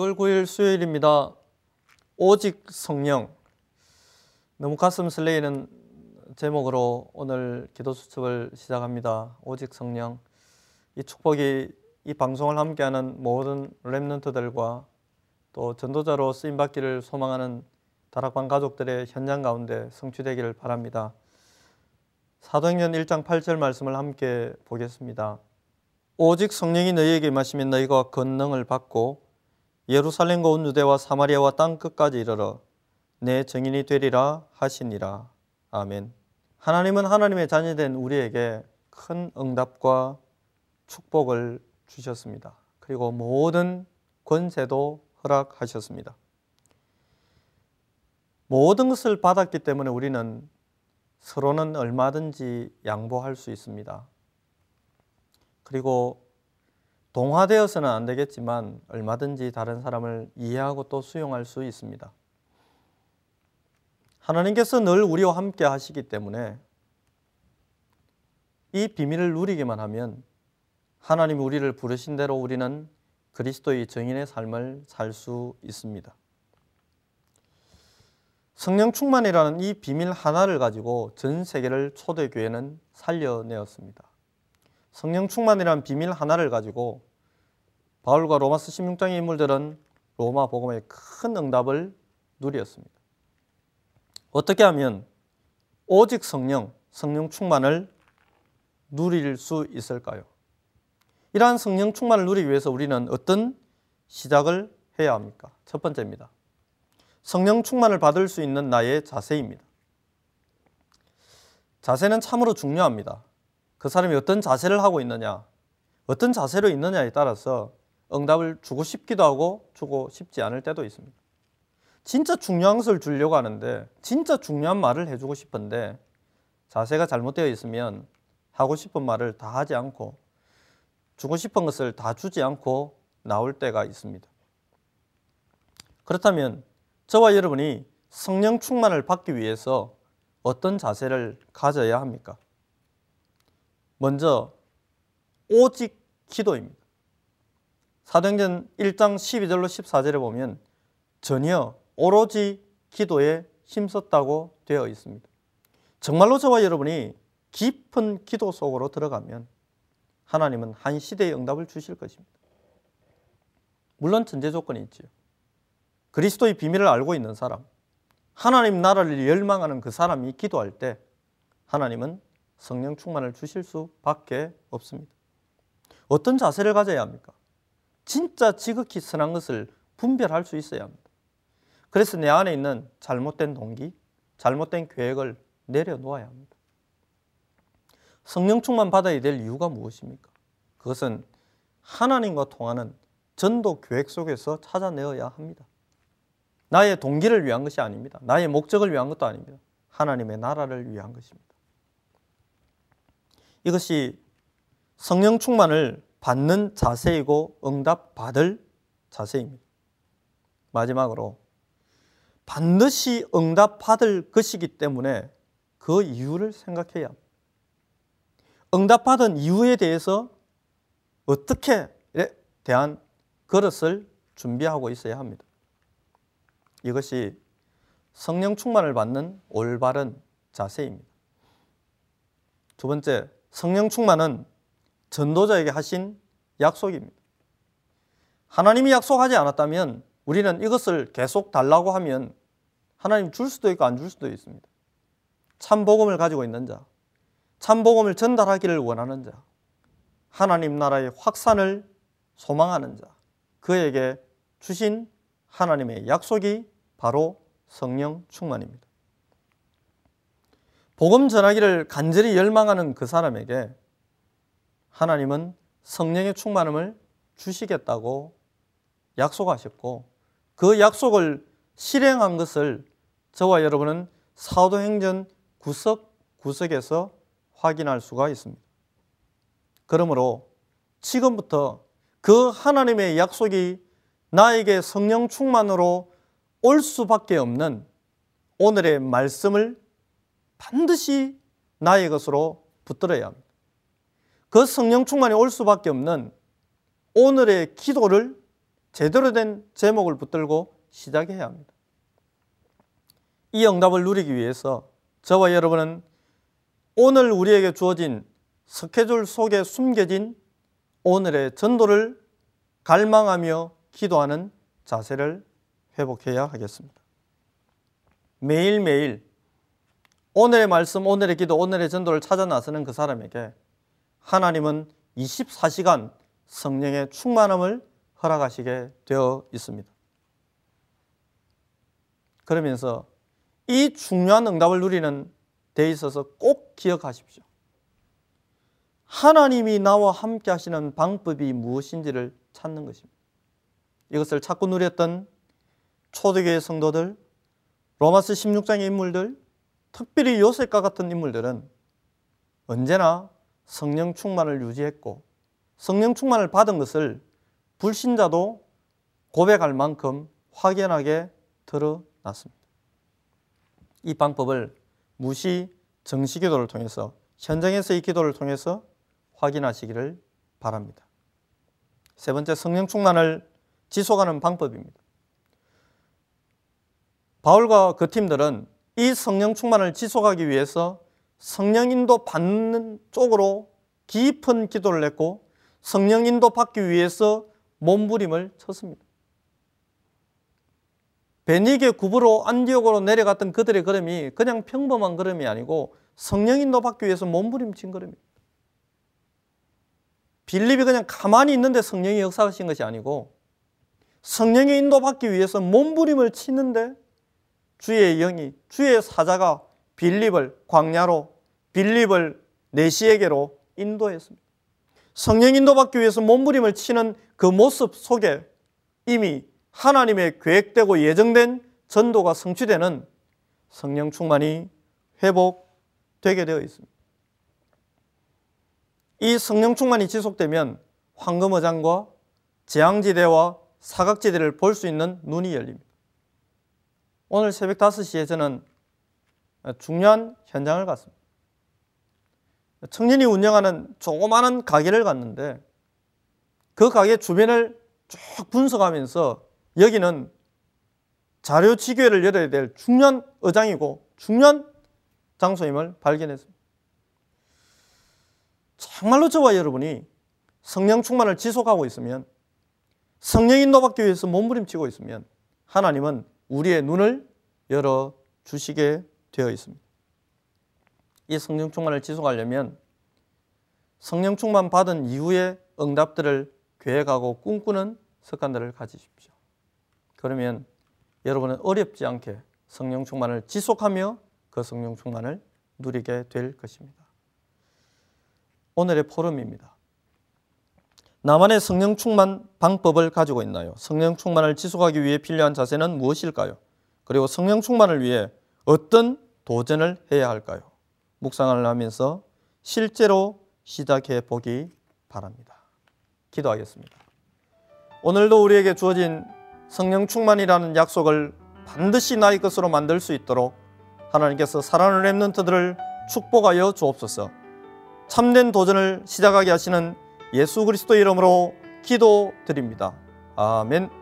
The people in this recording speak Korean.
6월 9일 수요일입니다. 오직 성령. 너무 가슴 설레이는 제목으로 오늘 기도 수첩을 시작합니다. 오직 성령. 이 축복이 이 방송을 함께하는 모든 랩런트들과 또 전도자로 쓰임 받기를 소망하는 다락방 가족들의 현장 가운데 성취되기를 바랍니다. 사도행전 1장 8절 말씀을 함께 보겠습니다. 오직 성령이 너희에게 임하시면 너희가 권능을 받고 예루살렘과 온 유대와 사마리아와 땅 끝까지 이르러 내 증인이 되리라 하시니라. 아멘. 하나님은 하나님의 자녀된 우리에게 큰 응답과 축복을 주셨습니다. 그리고 모든 권세도 허락하셨습니다. 모든 것을 받았기 때문에 우리는 서로는 얼마든지 양보할 수 있습니다. 그리고 동화되어서는 안 되겠지만 얼마든지 다른 사람을 이해하고 또 수용할 수 있습니다. 하나님께서 늘 우리와 함께 하시기 때문에 이 비밀을 누리기만 하면 하나님이 우리를 부르신 대로 우리는 그리스도의 정인의 삶을 살 수 있습니다. 성령 충만이라는 이 비밀 하나를 가지고 전 세계를 초대교회는 살려내었습니다. 성령 충만이라는 비밀 하나를 가지고 바울과 로마스 16장의 인물들은 로마 복음의 큰 응답을 누렸습니다. 어떻게 하면 오직 성령, 성령 충만을 누릴 수 있을까요? 이러한 성령 충만을 누리기 위해서 우리는 어떤 시작을 해야 합니까? 첫 번째입니다. 성령 충만을 받을 수 있는 나의 자세입니다. 자세는 참으로 중요합니다. 그 사람이 어떤 자세를 하고 있느냐, 어떤 자세로 있느냐에 따라서 응답을 주고 싶기도 하고 주고 싶지 않을 때도 있습니다. 진짜 중요한 것을 주려고 하는데 진짜 중요한 말을 해주고 싶은데 자세가 잘못되어 있으면 하고 싶은 말을 다 하지 않고 주고 싶은 것을 다 주지 않고 나올 때가 있습니다. 그렇다면 저와 여러분이 성령 충만을 받기 위해서 어떤 자세를 가져야 합니까? 먼저 오직 기도입니다. 사도행전 1장 12절로 14절에 보면 전혀 오로지 기도에 힘썼다고 되어 있습니다. 정말로 저와 여러분이 깊은 기도 속으로 들어가면 하나님은 한 시대의 응답을 주실 것입니다. 물론 전제 조건이 있지요. 그리스도의 비밀을 알고 있는 사람, 하나님 나라를 열망하는 그 사람이 기도할 때 하나님은 성령 충만을 주실 수밖에 없습니다. 어떤 자세를 가져야 합니까? 진짜 지극히 선한 것을 분별할 수 있어야 합니다. 그래서 내 안에 있는 잘못된 동기, 잘못된 계획을 내려놓아야 합니다. 성령 충만 받아야 될 이유가 무엇입니까? 그것은 하나님과 통하는 전도 계획 속에서 찾아내어야 합니다. 나의 동기를 위한 것이 아닙니다. 나의 목적을 위한 것도 아닙니다. 하나님의 나라를 위한 것입니다. 이것이 성령 충만을 받는 자세이고 응답 받을 자세입니다. 마지막으로 반드시 응답 받을 것이기 때문에 그 이유를 생각해야 합니다. 응답 받은 이유에 대해서 어떻게 대한 그릇을 준비하고 있어야 합니다. 이것이 성령 충만을 받는 올바른 자세입니다. 두 번째, 성령 충만은 전도자에게 하신 약속입니다. 하나님이 약속하지 않았다면 우리는 이것을 계속 달라고 하면 하나님 줄 수도 있고 안 줄 수도 있습니다. 참 복음을 가지고 있는 자, 참 복음을 전달하기를 원하는 자, 하나님 나라의 확산을 소망하는 자, 그에게 주신 하나님의 약속이 바로 성령 충만입니다. 복음 전하기를 간절히 열망하는 그 사람에게 하나님은 성령의 충만함을 주시겠다고 약속하셨고 그 약속을 실행한 것을 저와 여러분은 사도행전 구석 구석에서 확인할 수가 있습니다. 그러므로 지금부터 그 하나님의 약속이 나에게 성령 충만으로 올 수밖에 없는 오늘의 말씀을 반드시 나의 것으로 붙들어야 합니다. 그 성령 충만이 올 수밖에 없는 오늘의 기도를 제대로 된 제목을 붙들고 시작해야 합니다. 이 응답을 누리기 위해서 저와 여러분은 오늘 우리에게 주어진 스케줄 속에 숨겨진 오늘의 전도를 갈망하며 기도하는 자세를 회복해야 하겠습니다. 매일매일 오늘의 말씀, 오늘의 기도, 오늘의 전도를 찾아 나서는 그 사람에게 하나님은 24시간 성령의 충만함을 허락하시게 되어 있습니다. 그러면서 이 중요한 응답을 누리는 데 있어서 꼭 기억하십시오. 하나님이 나와 함께 하시는 방법이 무엇인지를 찾는 것입니다. 이것을 찾고 누렸던 초대교회 성도들, 로마스 16장의 인물들, 특별히 요셉과 같은 인물들은 언제나 성령 충만을 유지했고 성령 충만을 받은 것을 불신자도 고백할 만큼 확연하게 드러났습니다. 이 방법을 무시 정시 기도를 통해서 현장에서 이 기도를 통해서 확인하시기를 바랍니다. 세 번째 성령 충만을 지속하는 방법입니다. 바울과 그 팀들은 이 성령 충만을 지속하기 위해서 성령 인도 받는 쪽으로 깊은 기도를 했고 성령 인도 받기 위해서 몸부림을 쳤습니다. 베니게 구부로 안디옥으로 내려갔던 그들의 걸음이 그냥 평범한 걸음이 아니고 성령 인도 받기 위해서 몸부림친 걸음입니다. 빌립이 그냥 가만히 있는데 성령이 역사하신 것이 아니고 성령의 인도 받기 위해서 몸부림을 치는데 주의 영이 주의 사자가 빌립을 광야로 빌립을 내시에게로 인도했습니다. 성령 인도받기 위해서 몸부림을 치는 그 모습 속에 이미 하나님의 계획되고 예정된 전도가 성취되는 성령 충만이 회복되게 되어 있습니다. 이 성령 충만이 지속되면 황금어장과 재앙지대와 사각지대를 볼 수 있는 눈이 열립니다. 오늘 새벽 5시에 저는 중요한 현장을 갔습니다. 청년이 운영하는 조그마한 가게를 갔는데 그 가게 주변을 쭉 분석하면서 여기는 자료치교회를 열어야 될 중요한 의장이고 중요한 장소임을 발견했습니다. 정말로 저와 여러분이 성령 충만을 지속하고 있으면 성령 인도받기 위해서 몸부림치고 있으면 하나님은 우리의 눈을 열어 주시게 되어 있습니다. 이 성령 충만을 지속하려면 성령 충만 받은 이후의 응답들을 계획하고 꿈꾸는 습관들을 가지십시오. 그러면 여러분은 어렵지 않게 성령 충만을 지속하며 그 성령 충만을 누리게 될 것입니다. 오늘의 포럼입니다. 나만의 성령 충만 방법을 가지고 있나요? 성령 충만을 지속하기 위해 필요한 자세는 무엇일까요? 그리고 성령 충만을 위해 어떤 도전을 해야 할까요? 묵상을 하면서 실제로 시작해 보기 바랍니다. 기도하겠습니다. 오늘도 우리에게 주어진 성령 충만이라는 약속을 반드시 나의 것으로 만들 수 있도록 하나님께서 사랑하는 랩런트들을 축복하여 주옵소서. 참된 도전을 시작하게 하시는 예수 그리스도 이름으로 기도드립니다. 아멘.